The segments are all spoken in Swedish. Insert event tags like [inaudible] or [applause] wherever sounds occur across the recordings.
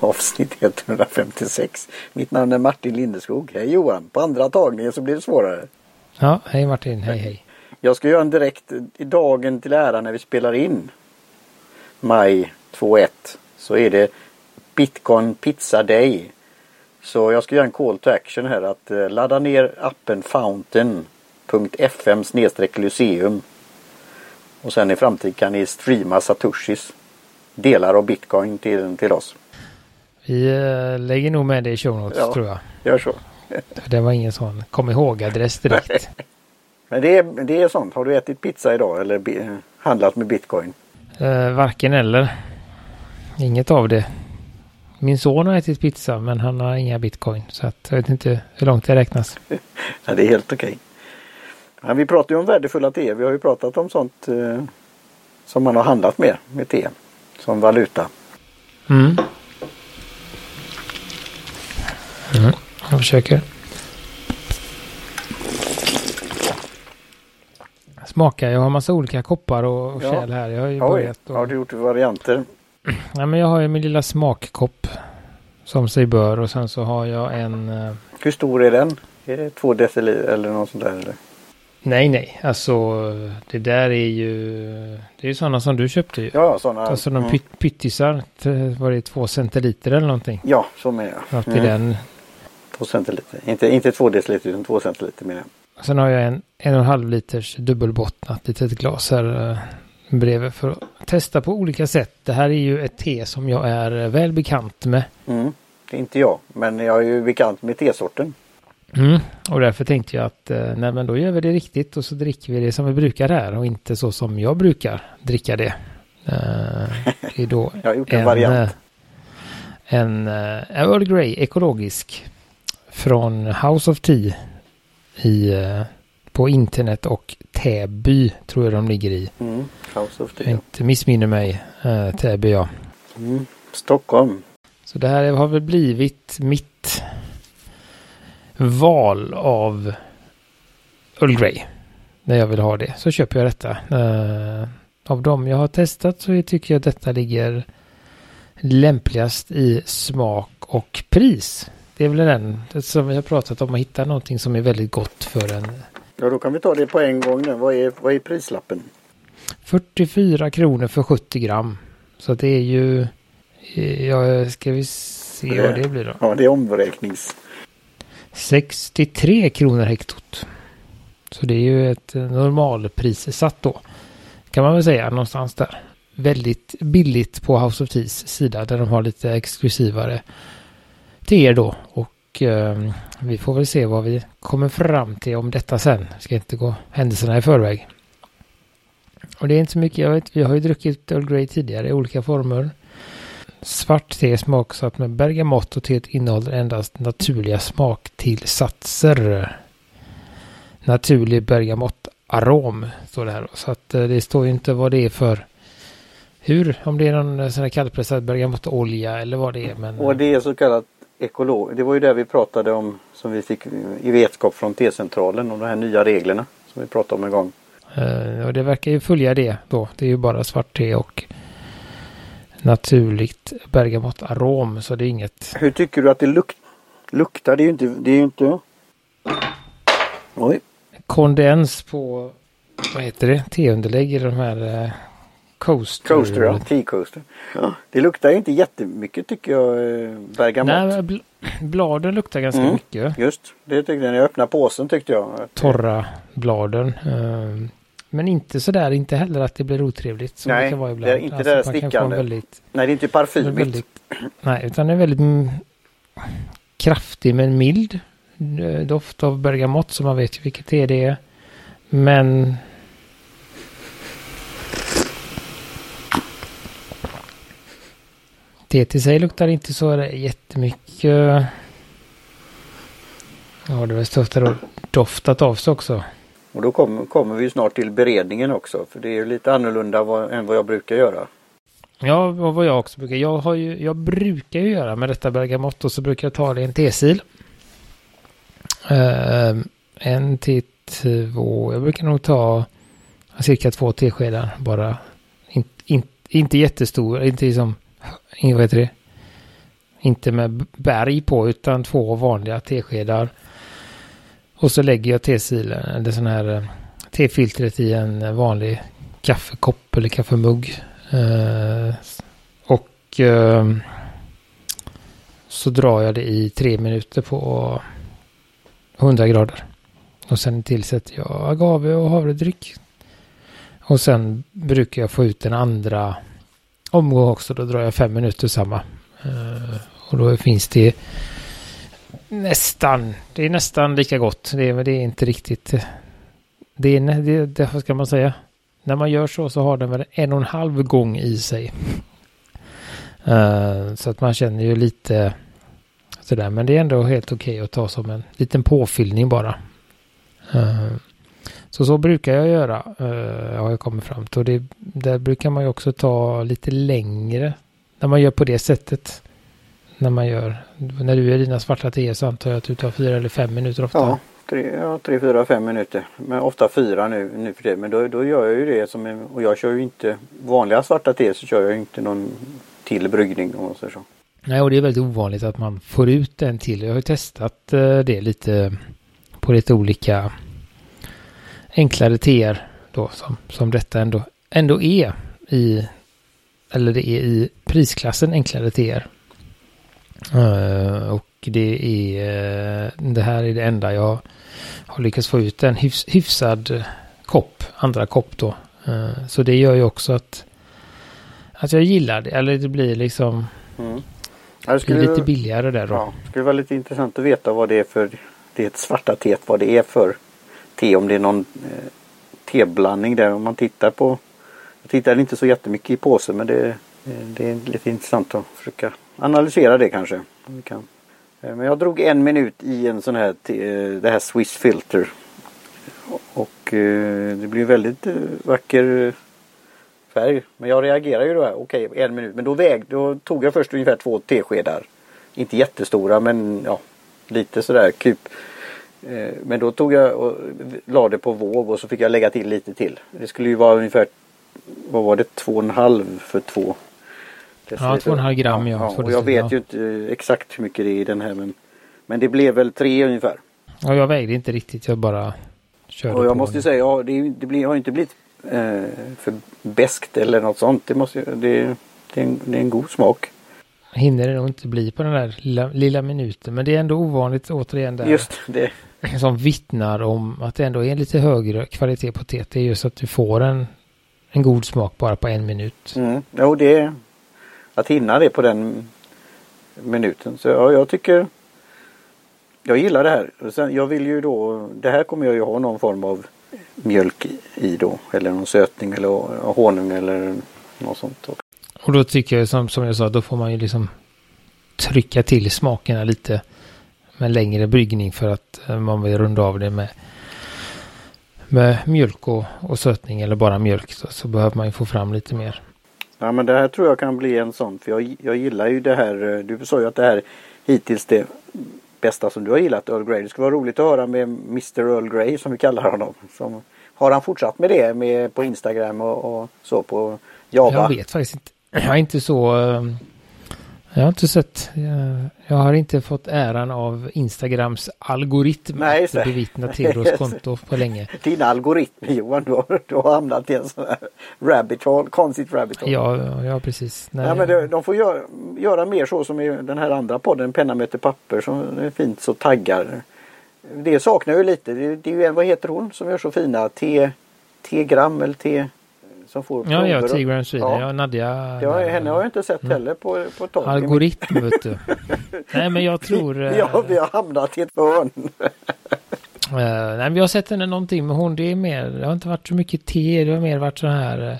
avsnitt 156. Mitt namn är Martin Lindeskog. Hej Johan! På andra tagningen så blir det svårare. Ja, hej Martin, hej hej. Jag ska göra en direkt i dagen till ära när vi spelar in. Maj 21 så är det Bitcoin Pizza Day. Så jag ska göra en call to action här att eh, ladda ner appen fountain.fm lyceum. Och sen i framtiden kan ni streama satoshis. Delar av bitcoin till, till oss. Vi eh, lägger nog med det i show notes Ja. tror jag. Gör så. [laughs] Det var ingen sån kom ihåg-adress direkt. Men det är, det är sånt. Har du ätit pizza idag eller handlat med bitcoin? Eh, varken eller. Inget av det. Min son har ätit pizza men han har inga bitcoin. Så att jag vet inte hur långt det räknas. [laughs] Ja, det är helt okej. Men vi pratar ju om värdefulla te. Vi har ju pratat om sånt eh, som man har handlat med, med te. Som valuta. Mm. Mm. Jag försöker. Smaka. Jag har massa olika koppar och, och Ja. kärl här. Jag har ju Oj, börjat. har Och, du gjort varianter? [clears throat] ja, men jag har ju min lilla smakkopp. Som sig bör. Och sen så har jag en. eh, Hur stor är den? Är det två deciliter eller något sånt där? Eller? nej, nej. Alltså det där är ju. Det är ju sådana som du köpte ju. Ja, sådana. Alltså de mm. pyt, pyttisar. Var det två centiliter eller någonting? Ja, som är Allt i Mm. den. Två centiliter. Inte, inte två deciliter utan två centiliter menar jag. Sen har jag en en och en halv liters dubbelbottnat litet glas här eh, bredvid för att testa på olika sätt. Det här är ju ett te som jag är eh, väl bekant med. Mm. Det är inte jag, men jag är ju bekant med tesorten. Mm. Och därför tänkte jag att eh, nej, men då gör vi det riktigt och så dricker vi det som vi brukar här och inte så som jag brukar dricka det. Det är då [laughs] Jag har gjort en, variant. eh, en eh, Earl Grey ekologisk från House of Tea i, eh, på internet och Täby tror jag de ligger i. Mm. House of Jag Tea. inte missminner mig. Eh, Täby ja. Mm. Stockholm. Så det här har väl blivit mitt val av Earl Grey. När jag vill ha det så köper jag detta. Eh, av dem jag har testat så tycker jag detta ligger lämpligast i smak och pris. Det är väl den som vi har pratat om att hitta någonting som är väldigt gott för en Ja, då kan vi ta det på en gång nu. Vad är, vad är prislappen? 44 kronor för 70 gram. Så det är ju, eh, ja ska vi se vad det blir då. Ja, det är omräknings... 63 kronor hektot. Så det är ju ett normalpris satt då. Kan man väl säga någonstans där. Väldigt billigt på House of Teas sida där de har lite exklusivare till er då. Och eh, vi får väl se vad vi kommer fram till om detta sen. Ska inte gå händelserna i förväg. Och det är inte så mycket, jag vet, vi har ju druckit Earl Grey tidigare i olika former. Svart te smaksatt med bergamott och teet innehåller endast naturliga smaktillsatser. Naturlig bergamottarom står det här. då. Så att eh, det står ju inte vad det är för hur, om det är någon eh, sån här kallpressad bergamottolja eller vad det är. Men, Och det är så kallat ekolog. Det var ju det vi pratade om som vi fick i vetskap från T-centralen om de här nya reglerna som vi pratade om en gång. eh, och det verkar ju följa det då. Det är ju bara svart te och naturligt bergamott-arom. Så det är inget Hur tycker du att det luk luktar? Det är ju inte... Det är ju inte... Oj. kondens på, vad heter det, teunderlägg i de här eh, coaster. Coaster, ja. Tea coaster. Ja. Det luktar inte jättemycket tycker jag, eh, bergamott. Nej, men bl bladen luktar ganska Mm. mycket. Just, det tyckte jag när jag öppnade påsen tyckte jag. Torra bladen. Eh, men inte sådär, inte heller att det blir otrevligt. Som Nej, det kan vara det ibland. är inte det där stickande. Väldigt, Nej, det är inte parfymigt. väldigt, nej, utan det är väldigt mm, kraftig men mild eh, doft av bergamott. Så man vet ju vilket te det är. Men Det till sig luktar inte så jättemycket. Ja, det där och doftat av sig också. Och då kommer, kommer vi snart till beredningen också. För det är ju lite annorlunda vad, än vad jag brukar göra. Ja, och vad jag också brukar. Jag, har ju, jag brukar ju göra med detta bergamott och så brukar jag ta det i en tesil. Uh, en till två. Jag brukar nog ta cirka två teskedar bara. In, in, inte jättestor, inte liksom, vad heter det? Inte med berg på utan två vanliga teskedar. Och så lägger jag tesilen, eller sån här eh, tefiltret i en vanlig kaffekopp eller kaffemugg. Eh, och eh, så drar jag det i tre minuter på 100 grader. Och sen tillsätter jag agave och havredryck. Och sen brukar jag få ut den andra omgång också. Då drar jag fem minuter samma. Eh, och då finns det nästan, det är nästan lika gott. Det är, det är inte riktigt, eh, det är, det, det, vad ska man säga? När man gör så så har den väl en och en halv gång i sig. Eh, så att man känner ju lite sådär. Men det är ändå helt okej okay att ta som en liten påfyllning bara. Så så brukar jag göra, uh, har jag kommit fram till. Och det, där brukar man ju också ta lite längre när man gör på det sättet. När man gör, när du gör dina svarta te så antar jag att du tar fyra eller fem minuter ofta. Ja, tre, ja, tre fyra, fem minuter. Men ofta fyra nu, nu för det. Men då, då gör jag ju det som, en, och jag kör ju inte vanliga svarta te så kör jag inte någon till bryggning om man säger så. Nej, och det är väldigt ovanligt att man får ut en till. Jag har ju testat eh, det lite på lite olika enklare teer då som, som detta ändå, ändå är i, eller det är i prisklassen enklare teer. Uh, och det är, uh, det här är det enda jag har lyckats få ut en hyfs, hyfsad kopp, andra kopp då. Uh, så det gör ju också att, att jag gillar det, eller det blir liksom mm. Det skulle lite billigare där då. Ja, det skulle vara lite intressant att veta vad det är för det svarta teet, vad det är för te. Om det är någon eh, teblandning där. Om man tittar på. Jag tittar inte så jättemycket i påsen men det, eh, det är lite intressant att försöka analysera det kanske. Vi kan. Eh, men jag drog en minut i en sån här, eh, det här Swiss Filter. Och det blir väldigt vacker färg. Men jag reagerar ju då här, okej okay, en minut. Men då, väg, då tog jag först ungefär två teskedar. Inte jättestora men ja, lite sådär kup. Eh, men då tog jag och la det på våg och så fick jag lägga till lite till. Det skulle ju vara ungefär, vad var det, två och en halv för två. Ja, två och en halv gram ja. ja och jag vet ju inte exakt hur mycket det är i den här men, men det blev väl tre ungefär. Ja, jag vägde inte riktigt, jag bara körde Och jag på måste ju säga, ja, det, det blir, har inte blivit eh, för beskt eller något sånt. Det, måste, det, det, är en, det är en god smak. Hinner det nog inte bli på den där lilla, lilla minuten. Men det är ändå ovanligt återigen där. Just det. [clears throat] Som vittnar om att det ändå är lite högre kvalitet på teet. Det är just att du får en, en god smak bara på en minut. Mm. Jo, det är att hinna det på den minuten. Så ja, jag tycker jag gillar det här. Sen, jag vill ju då, det här kommer jag ju ha någon form av mjölk i då. Eller någon sötning eller honung eller något sånt. Och då tycker jag som, som jag sa, då får man ju liksom trycka till smakerna lite med längre bryggning för att eh, man vill runda av det med, med mjölk och, och sötning eller bara mjölk så, så, behöver man ju få fram lite mer. Ja men det här tror jag kan bli en sån för jag, jag gillar ju det här. Eh, du sa ju att det här hittills det bästa som du har gillat Earl Grey. Det skulle vara roligt att höra med Mr Earl Grey som vi kallar honom. Som, har han fortsatt med det med, på Instagram och, och så på Java? Jag vet faktiskt inte. [clears throat] Jag är inte så... Jag har inte sett... Jag, har inte fått äran av Instagrams algoritm Nej, att bevittna Theodoros [laughs] konto på länge. Dina algoritmer Johan, du har, du har hamnat i en sån här rabbit hole, konstigt rabbit hole. Ja, ja precis. Nej, ja, men det, de får göra, göra mer så som i den här andra podden, Penna möter papper, som är fint så taggar. Det saknar jag ju lite. Det, det är ju en, vad heter hon som gör så fina T, T-gram eller T som får Ja, ja, Tigran Sweden. Ja. ja, Nadja. Ja, henne har jag inte sett mm. heller på, på tag. Algoritm, vet du. [laughs] Nej, men jag tror... [laughs] ja, vi har hamnat i ett hörn. uh, [laughs] nej, vi har sett henne någonting, men hon, det är mer, det har inte varit så mycket te, det har mer varit så här uh,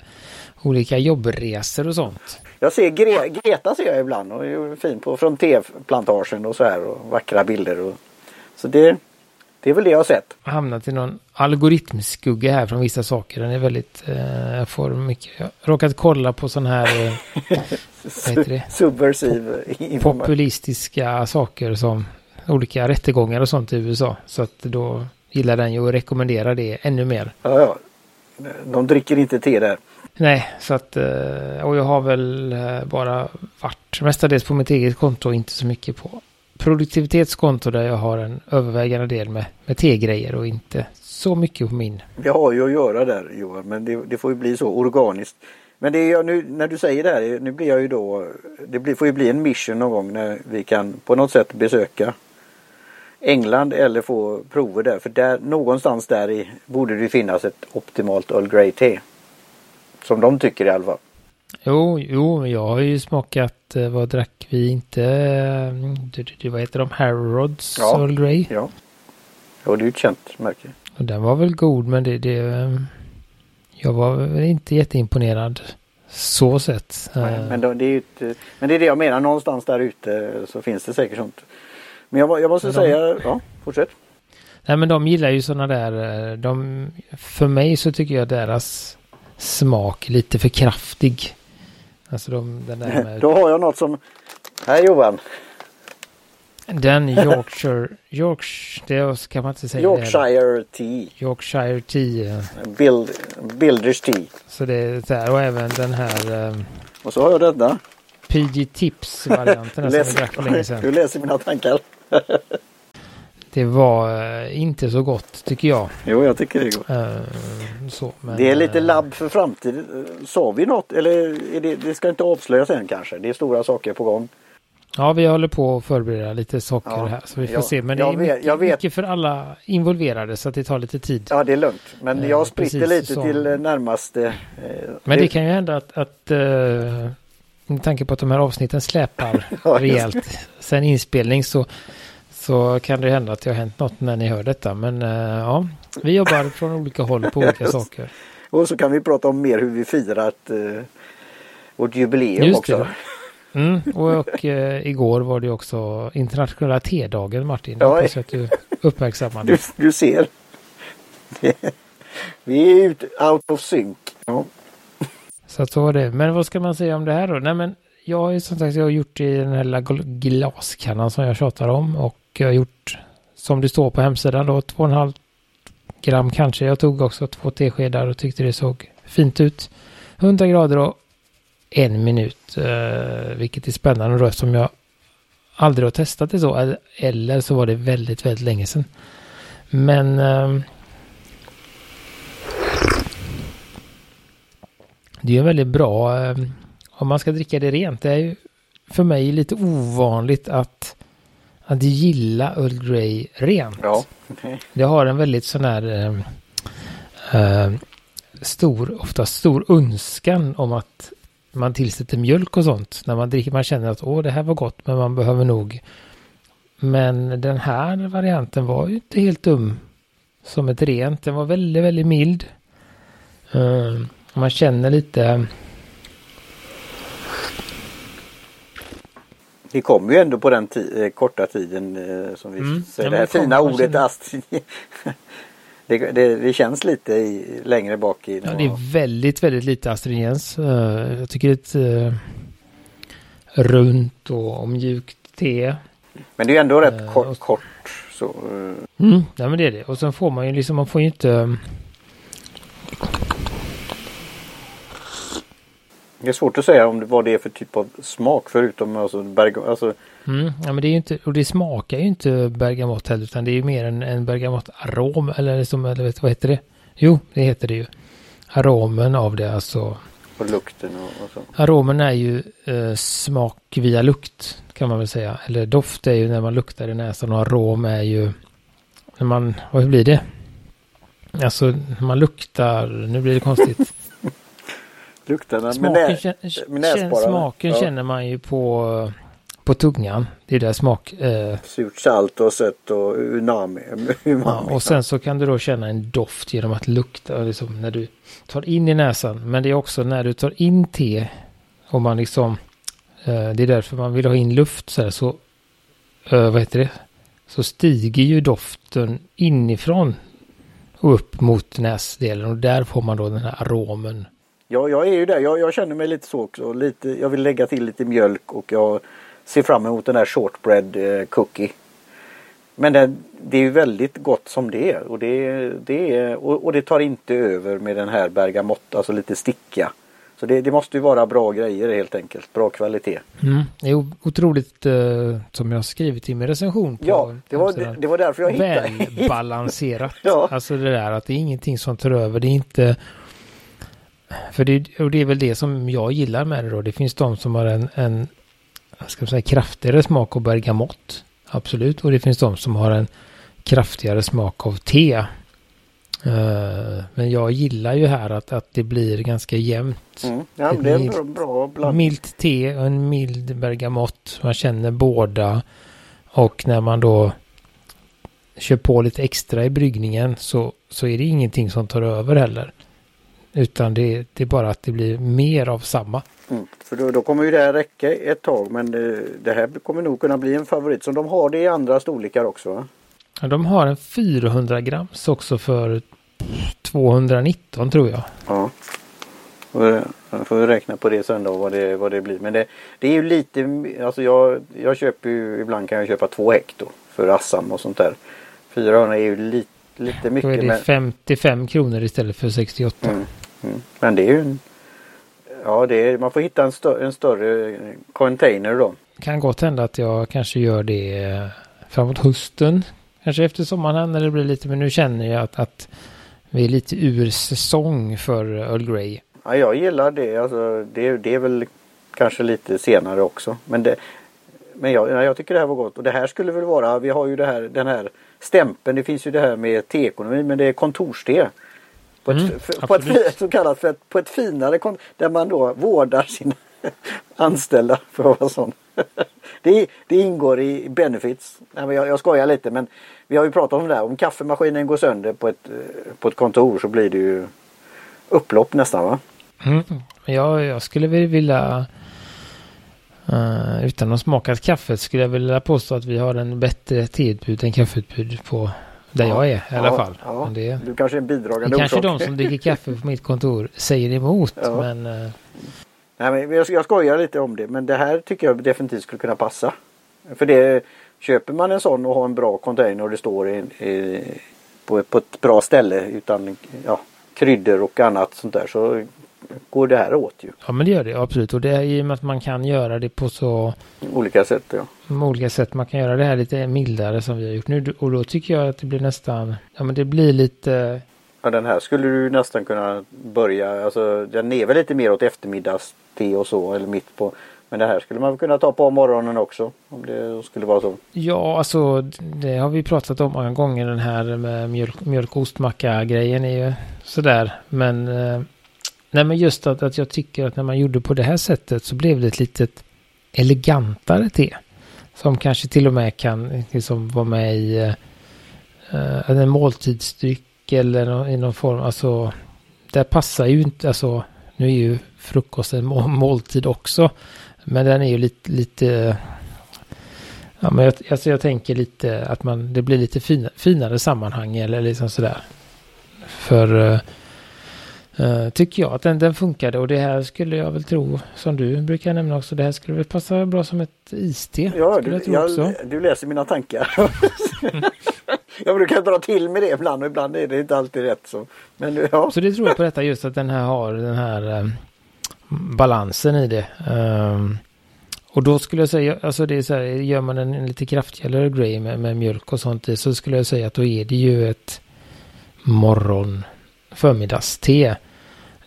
olika jobbresor och sånt. Jag ser Gre Greta ser jag ibland och är fin på från teplantagen och så här och vackra bilder. Och, så det, det är väl det jag har sett. Hamnat i någon algoritmskugga här från vissa saker. Den är väldigt, eh, jag får mycket, jag har råkat kolla på sån här, eh, [laughs] vad heter det? Subversiv Pop Populistiska saker som olika rättegångar och sånt i USA. Så att då gillar den ju att rekommendera det ännu mer. Ja, ja. De dricker inte te där. Nej, så att eh, och jag har väl eh, bara varit mestadels på mitt eget konto och inte så mycket på produktivitetskonto där jag har en övervägande del med, med tegrejer och inte så mycket på min. Vi har ju att göra där Johan, men det, det får ju bli så organiskt. Men det är nu när du säger det här, nu blir jag ju då, det blir, får ju bli en mission någon gång när vi kan på något sätt besöka England eller få prover där. För där, någonstans där i, borde det finnas ett optimalt Earl Grey te. Som de tycker i alla fall. Jo, jo, jag har ju smakat, eh, vad drack vi inte? Eh, vad heter de? Harrods ja, Earl Grey? Ja. Det är ju ett känt märke. Och den var väl god, men det, det eh, jag var väl inte jätteimponerad så sett. Nej, men, det är ett, men det är det jag menar, någonstans där ute så finns det säkert sånt. Men jag, jag måste de, säga, ja, fortsätt. Nej men de gillar ju sådana där, de, för mig så tycker jag deras smak lite för kraftig. Alltså de, den där [laughs] med... Då har jag något som... Här Johan. Den [laughs] Yorkshire... Yorkshire... Det kan man inte säga. Yorkshire Tea. Yorkshire Tea. Build, Builders Tea. Så det är där och även den här... Um, och så har jag denna. PG Tips varianten som vi drack för länge sedan. [laughs] Du läser mina tankar. Det var uh, inte så gott tycker jag. Jo, jag tycker det är gott. Uh, så, men, det är lite eh, labb för framtiden. Sa vi något? Eller är det, det ska inte avslöjas än kanske? Det är stora saker på gång. Ja, vi håller på att förbereda lite saker ja, här så vi får ja, se. Men det är vet, mycket, vet. mycket, för alla involverade så att det tar lite tid. Ja, det är lugnt. Men jag spritter lite som... till närmaste. Eh, men det kan ju hända att, att uh, med tanke på att de här avsnitten släpar [laughs] ja, rejält sen inspelning så, så kan det hända att det har hänt något när ni hör detta. Men uh, ja, vi jobbar från olika håll på olika saker. Och så kan vi prata om mer hur vi firat uh, vårt jubileum Just också. Det. Mm, och, och eh, igår var det också internationella tedagen Martin. Jag hoppas att du uppmärksammade. Du, du ser. [laughs] vi är ut, out of sync. Ja. Så att så var det. Men vad ska man säga om det här då? Nej men jag har ju som sagt jag har gjort i den här lilla glaskannan som jag tjatar om. Och jag har gjort som det står på hemsidan då 2,5 gram kanske. Jag tog också två teskedar och tyckte det såg fint ut. 100 grader och en minut. Eh, vilket är spännande då eftersom jag aldrig har testat det så. Eller så var det väldigt, väldigt länge sedan. Men eh, det är ju väldigt bra eh, om man ska dricka det rent. Det är ju för mig lite ovanligt att, att gilla Earl Grey rent. Ja. Okay. Det har en väldigt sån här eh, stor, ofta stor önskan om att man tillsätter mjölk och sånt. När man dricker, man känner att åh det här var gott men man behöver nog. Men den här varianten var ju inte helt dum. Som ett rent. Den var väldigt, väldigt mild. Uh, man känner lite. Det kom ju ändå på den eh, korta tiden eh, som vi mm. säger. Ja, det här fina ordet ast. [laughs] det, det, det, känns lite i, längre bak i. Ja, det är väldigt, väldigt lite astringens. Uh, jag tycker ett uh, runt och mjukt te. Men det är ändå rätt uh, kort. Och, kort så, Mm, ja men det är det. Och sen får man ju liksom, man får ju inte Det är svårt att säga om det, vad det är för typ av smak förutom alltså, berg, alltså... Mm, ja men det är inte, och det smakar ju inte bergamott heller utan det är ju mer en, en bergamott-arom eller liksom, eller vet, vad heter det? Jo, det heter det ju. Aromen av det alltså. Och lukten och, och så. Aromen är ju eh, smak via lukt kan man väl säga. Eller doft är ju när man luktar i näsan och arom är ju när man, vad blir det? Alltså när man luktar, nu blir det konstigt. Lukten smaken, nä, näsborrarna. Smaken ja. känner man ju på, på tungan. Det är där smak. Eh. Surt, salt och sött och [laughs] umami. Ja, och sen så kan du då känna en doft genom att lukta. Liksom när du tar in i näsan. Men det är också när du tar in te. Och man liksom. Eh, det är därför man vill ha in luft så här. Så. Eh, vad heter det? Så stiger ju doften inifrån. Och upp mot näsdelen. Och där får man då den här aromen. Ja, jag är ju där. Jag, jag, känner mig lite så också. Lite, jag vill lägga till lite mjölk och jag ser fram emot den där shortbread eh, cookie. Men det, det är ju väldigt gott som det är och det, det är, och, och det tar inte över med den här bergamott, alltså lite sticka. Så det, det, måste ju vara bra grejer helt enkelt, bra kvalitet. Mm. Det är otroligt uh, som jag har skrivit i min recension. På, ja, det var, det, det var därför jag hittade. Välbalanserat. [laughs] ja. Alltså det där att det är ingenting som tar över. Det är inte för det, och det är väl det som jag gillar med det då. Det finns de som har en, en ska man säga, kraftigare smak av bergamott. Absolut. Och det finns de som har en kraftigare smak av te. Uh, men jag gillar ju här att, att det blir ganska jämnt. Mm. Ja, det är mild, bra blandning. Milt te och en mild bergamott. Man känner båda. Och när man då kör på lite extra i bryggningen så, så är det ingenting som tar över heller. Utan det, det är bara att det blir mer av samma. Mm, för då, då, kommer ju det här räcka ett tag men det, det, här kommer nog kunna bli en favorit. Så de har det i andra storlekar också? Va? Ja, de har en 400 grams också för 219 tror jag. Ja. Jag får räkna på det sen då vad det, vad det blir. Men det, det är ju lite, alltså jag, jag köper ju, ibland kan jag köpa två hekto för Assam och sånt där. 400 är ju lite, lite mycket. Då är det men... 55 kronor istället för 68. Mm. Mm. Men det är ju en, Ja, det är, man får hitta en, stö en större container då. Kan gott hända att jag kanske gör det framåt hösten. Kanske efter sommaren när det blir lite, men nu känner jag att, att vi är lite ur säsong för Earl Grey. Ja, jag gillar det. Alltså, det, det är väl kanske lite senare också. Men, det, men jag, jag tycker det här var gott. Och det här skulle väl vara, vi har ju det här, den här stämpeln. Det finns ju det här med teekonomi men det är kontorste. På ett, mm, för, på ett, så kallat för ett, på ett finare där man då vårdar sina [laughs] anställda för att vara sån. [laughs] Det, det ingår i benefits. Jag, jag skojar lite men vi har ju pratat om det här. Om kaffemaskinen går sönder på ett, på ett kontor så blir det ju upplopp nästan va? Mm. Ja, jag skulle väl vilja uh, utan att smaka kaffet skulle jag vilja påstå att vi har en bättre teutbud än kaffeutbud på där ja, jag är i alla ja, fall. Ja, det, du kanske är en bidragande det Kanske de som dricker kaffe på mitt kontor säger emot. Men, uh... Nej, men jag, jag skojar lite om det men det här tycker jag definitivt skulle kunna passa. För det köper man en sån och har en bra container och det står i, i, på, på ett bra ställe utan ja, kryddor och annat sånt där så går det här åt ju. Ja men det gör det absolut och det är i och med att man kan göra det på så olika sätt. Ja. Olika sätt. Man kan göra det här lite mildare som vi har gjort nu och då tycker jag att det blir nästan, ja men det blir lite Ja den här skulle du nästan kunna börja, alltså den är väl lite mer åt eftermiddagste och så eller mitt på. Men det här skulle man kunna ta på morgonen också om det skulle vara så. Ja alltså det har vi pratat om många gånger den här med mjölk, mjölk grejen är ju sådär men eh, Nej men just att, att jag tycker att när man gjorde på det här sättet så blev det ett litet elegantare te. Som kanske till och med kan liksom vara med i eh, en måltidsdryck eller i någon form. Alltså det passar ju inte, alltså nu är ju frukost en måltid också. Men den är ju lite, lite ja men jag, alltså jag tänker lite att man, det blir lite fina, finare sammanhang eller liksom sådär. För eh, uh, Uh, tycker jag att den, den funkade och det här skulle jag väl tro som du brukar nämna också. Det här skulle väl passa bra som ett iste. Ja, du, jag jag, du, läser mina tankar. [laughs] jag brukar dra till med det ibland och ibland är det inte alltid rätt. Så, men, ja. så det tror jag på detta just att den här har den här um, balansen i det. Um, och då skulle jag säga, alltså det är så här, gör man en, en lite kraftigare grey med, med mjölk och sånt i så skulle jag säga att då är det ju ett morgon förmiddagste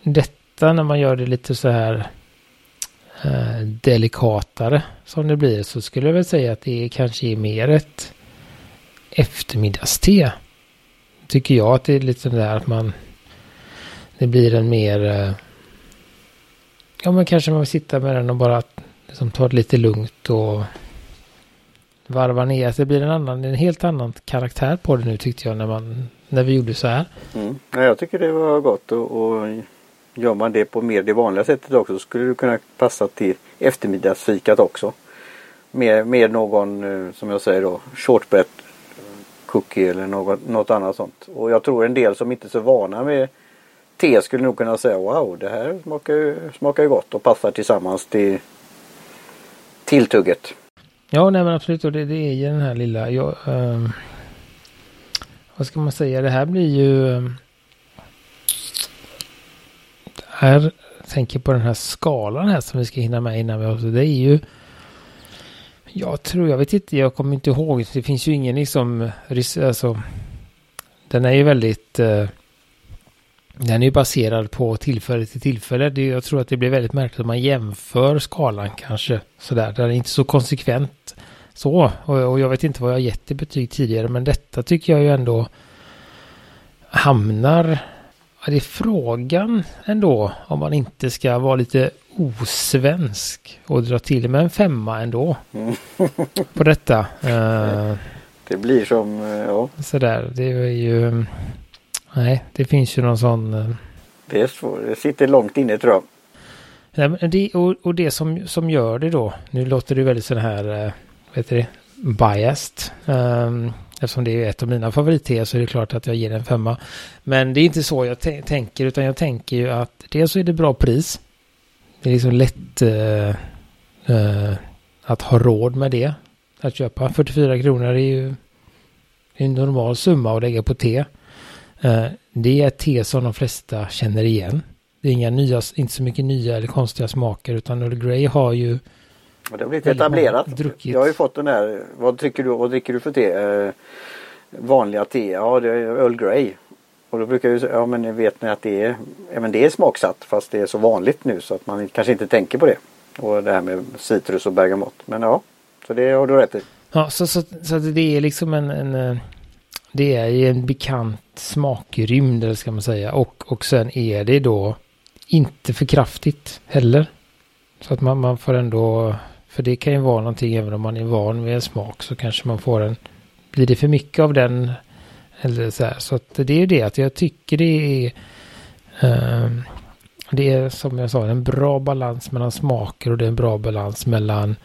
detta när man gör det lite så här eh, delikatare som det blir så skulle jag väl säga att det kanske är mer ett eftermiddagste. Tycker jag att det är lite där att man det blir en mer eh, ja men kanske man vill sitta med den och bara liksom ta det lite lugnt och varva ner. Att det blir en annan, en helt annan karaktär på det nu tyckte jag när man när vi gjorde så här. Mm. Ja, jag tycker det var gott och, och Gör man det på mer det vanliga sättet också så skulle det kunna passa till eftermiddagsfikat också. Med, med någon, eh, som jag säger då, shortbread eh, cookie eller något, något annat sånt. Och jag tror en del som inte är så vana med te skulle nog kunna säga wow det här smakar ju, smakar ju gott och passar tillsammans till tilltugget. Ja, nej men absolut. Och det, det är ju den här lilla... Jag, um, ehm, vad ska man säga? Det här blir ju... Ehm, här tänker på den här skalan här som vi ska hinna med innan vi har... Det är ju... Jag tror, jag vet inte, jag kommer inte ihåg. Det finns ju ingen liksom... Alltså, den är ju väldigt... Eh, den är ju baserad på tillfälle till tillfälle. Det, jag tror att det blir väldigt märkligt om man jämför skalan kanske. Sådär, den är inte så konsekvent. Så, och, och jag vet inte vad jag har gett i betyg tidigare, men detta tycker jag ju ändå hamnar... Det är frågan ändå om man inte ska vara lite osvensk och dra till med en femma ändå. Mm. på detta. [laughs] Uh, det blir som, uh, ja. Sådär, det är ju... Nej, det finns ju någon sån... Uh, det är svårt, det sitter långt inne tror jag. Ja, det, och, och det som, som gör det då, nu låter det väldigt sån här vet du, biased. Um, eftersom det är ett av mina favorit så är det klart att jag ger en femma. Men det är inte så jag tänker utan jag tänker ju att dels så är det bra pris. Det är liksom lätt uh, uh, att ha råd med det. Att köpa 44 kronor är ju en normal summa att lägga på te. Uh, det är ett te som de flesta känner igen. Det är inga nya, inte så mycket nya eller konstiga smaker utan Earl Grey har ju och det har blivit etablerat. Jag har ju fått den här, vad dricker du, vad dricker du för te? Eh, vanliga te, ja det är Earl Grey. Och då brukar jag ju säga, ja men vet ni att det är, även det är smaksatt fast det är så vanligt nu så att man kanske inte tänker på det. Och det här med citrus och bergamott. Men ja, så det har du rätt i. Ja, så, så, så det är liksom en, en eh, det är ju en bekant smakrymd eller ska man säga. Och, och sen är det då inte för kraftigt heller. Så att man, man får ändå för det kan ju vara någonting även om man är van vid en smak så kanske man får en... Blir det för mycket av den? Eller så här. Så att det är ju det att jag tycker det är... eh, det är som jag sa en bra balans mellan smaker och det är en bra balans mellan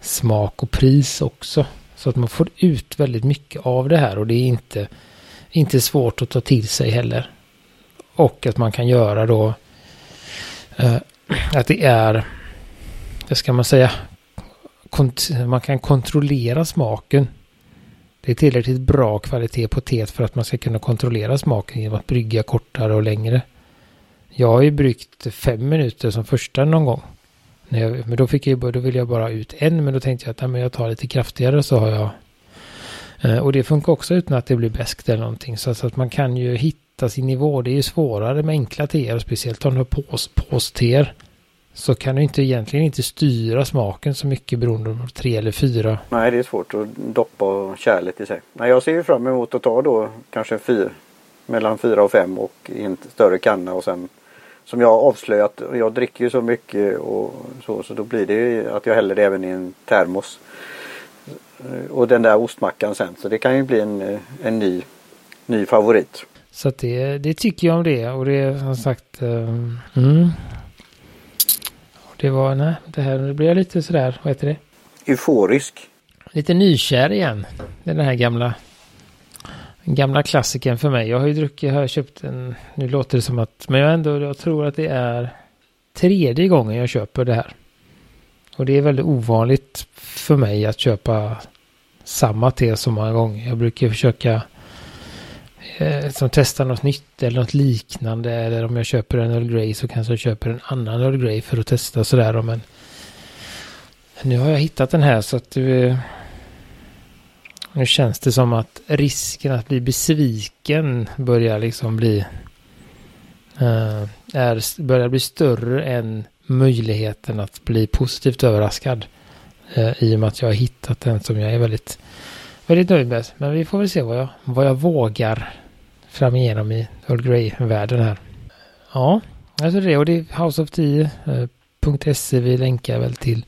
smak och pris också. Så att man får ut väldigt mycket av det här och det är inte, inte svårt att ta till sig heller. Och att man kan göra då eh, [clears throat] att det är, vad ska man säga, man kan kontrollera smaken. Det är tillräckligt bra kvalitet på teet för att man ska kunna kontrollera smaken genom att brygga kortare och längre. Jag har ju bryggt fem minuter som första någon gång. Jag, men då, fick jag, då ville jag bara ut en, men då tänkte jag att nej, jag tar lite kraftigare så har jag... Eh, och det funkar också utan att det blir bäst eller någonting. Så, så, att man kan ju hitta sin nivå. Det är ju svårare med enkla teer, speciellt om du har pås, påsteer så kan du inte egentligen inte styra smaken så mycket beroende på tre eller fyra. Nej, det är svårt att doppa kärlet i sig. Nej, jag ser ju fram emot att ta då kanske fyra, mellan fyra och fem och i en större kanna och sen som jag avslöjat, jag dricker ju så mycket och så, så då blir det att jag häller det även i en termos. Och den där ostmackan sen, så det kan ju bli en, en ny, ny favorit. Så det, det tycker jag om det och det är som sagt um, mm, det var, nej, det här, nu blir jag lite sådär, vad heter det? Euforisk. Lite nykär igen. Det är den här gamla, gamla klassiken för mig. Jag har ju druckit, har köpt en, nu låter det som att, men jag ändå, jag tror att det är tredje gången jag köper det här. Och det är väldigt ovanligt för mig att köpa samma te så många gånger. Jag brukar försöka eh, som testar något nytt eller något liknande. Eller om jag köper en Earl Grey så kanske jag köper en annan Earl Grey för att testa sådär. Men nu har jag hittat den här så att eh, nu känns det som att risken att bli besviken börjar liksom bli eh, är, börjar bli större än möjligheten att bli positivt överraskad. Eh, I och med att jag har hittat den som jag är väldigt, väldigt nöjd med. Men vi får väl se vad jag, vad jag vågar fram igenom i Earl Grey-världen här. Ja, alltså det och det är House of Tea.se. Vi länkar väl till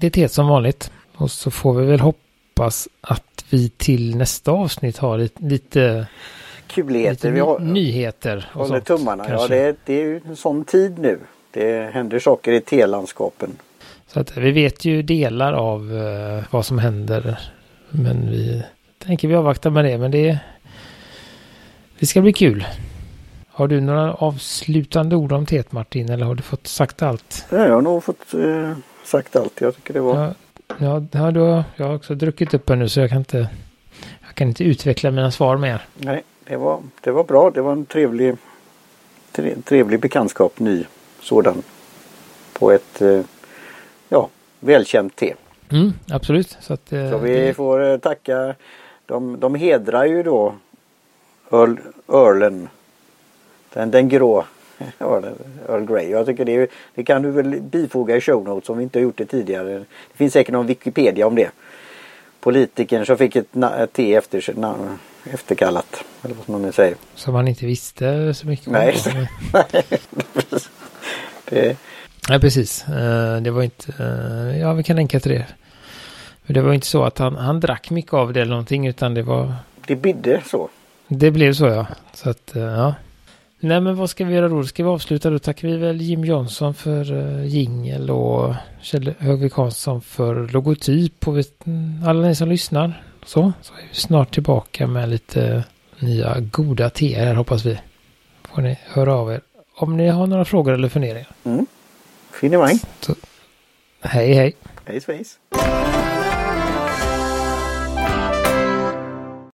det teet som vanligt. Och så får vi väl hoppas att vi till nästa avsnitt har lite, lite kuligheter. Lite vi har, nyheter. Och håller sånt, tummarna. Kanske. Ja, det, det är ju en sån tid nu. Det händer saker i telandskapen. Så att vi vet ju delar av uh, vad som händer. Men vi tänker vi avvaktar med det. Men det, det ska bli kul. Har du några avslutande ord om teet Martin eller har du fått sagt allt? Ja, jag har nog fått eh, sagt allt. Jag tycker det var... Ja, Ja, då, jag har också druckit upp den nu så jag kan inte, jag kan inte utveckla mina svar mer. Nej, det var, det var bra. Det var en trevlig, tre, trevlig bekantskap, ny sådan. På ett eh, ja, välkänt te. Mm, absolut. Så, att, eh, Så vi det- får eh, tacka. De, de hedrar ju då Earl, Earlen. Den, den grå [laughs] Earl, Grey. Jag tycker det, det kan du väl bifoga i show notes om vi inte har gjort det tidigare. Det finns säkert någon Wikipedia om det. Politikern som fick ett, ett te efter, efterkallat. Eller vad man nu säger. Som man inte visste så mycket om. Nej. [laughs] [laughs] det, Nej, precis. Eh, Det var inte, eh, ja vi kan länka till det. Det var inte så att han, han drack mycket av det eller någonting utan det var, det bidde så. Det blev så ja. Så att, eh, ja. Nej men vad ska vi göra då? Ska vi avsluta då? Tackar vi väl Jim Johnson för uh, jingel och Kjell Högvik Hansson för logotyp och vet, alla ni som lyssnar. Så, så är vi snart tillbaka med lite nya goda teer hoppas vi. Får ni höra av er om ni har några frågor eller funderingar. Mm. Finemang. Hej hej! Hej svejs.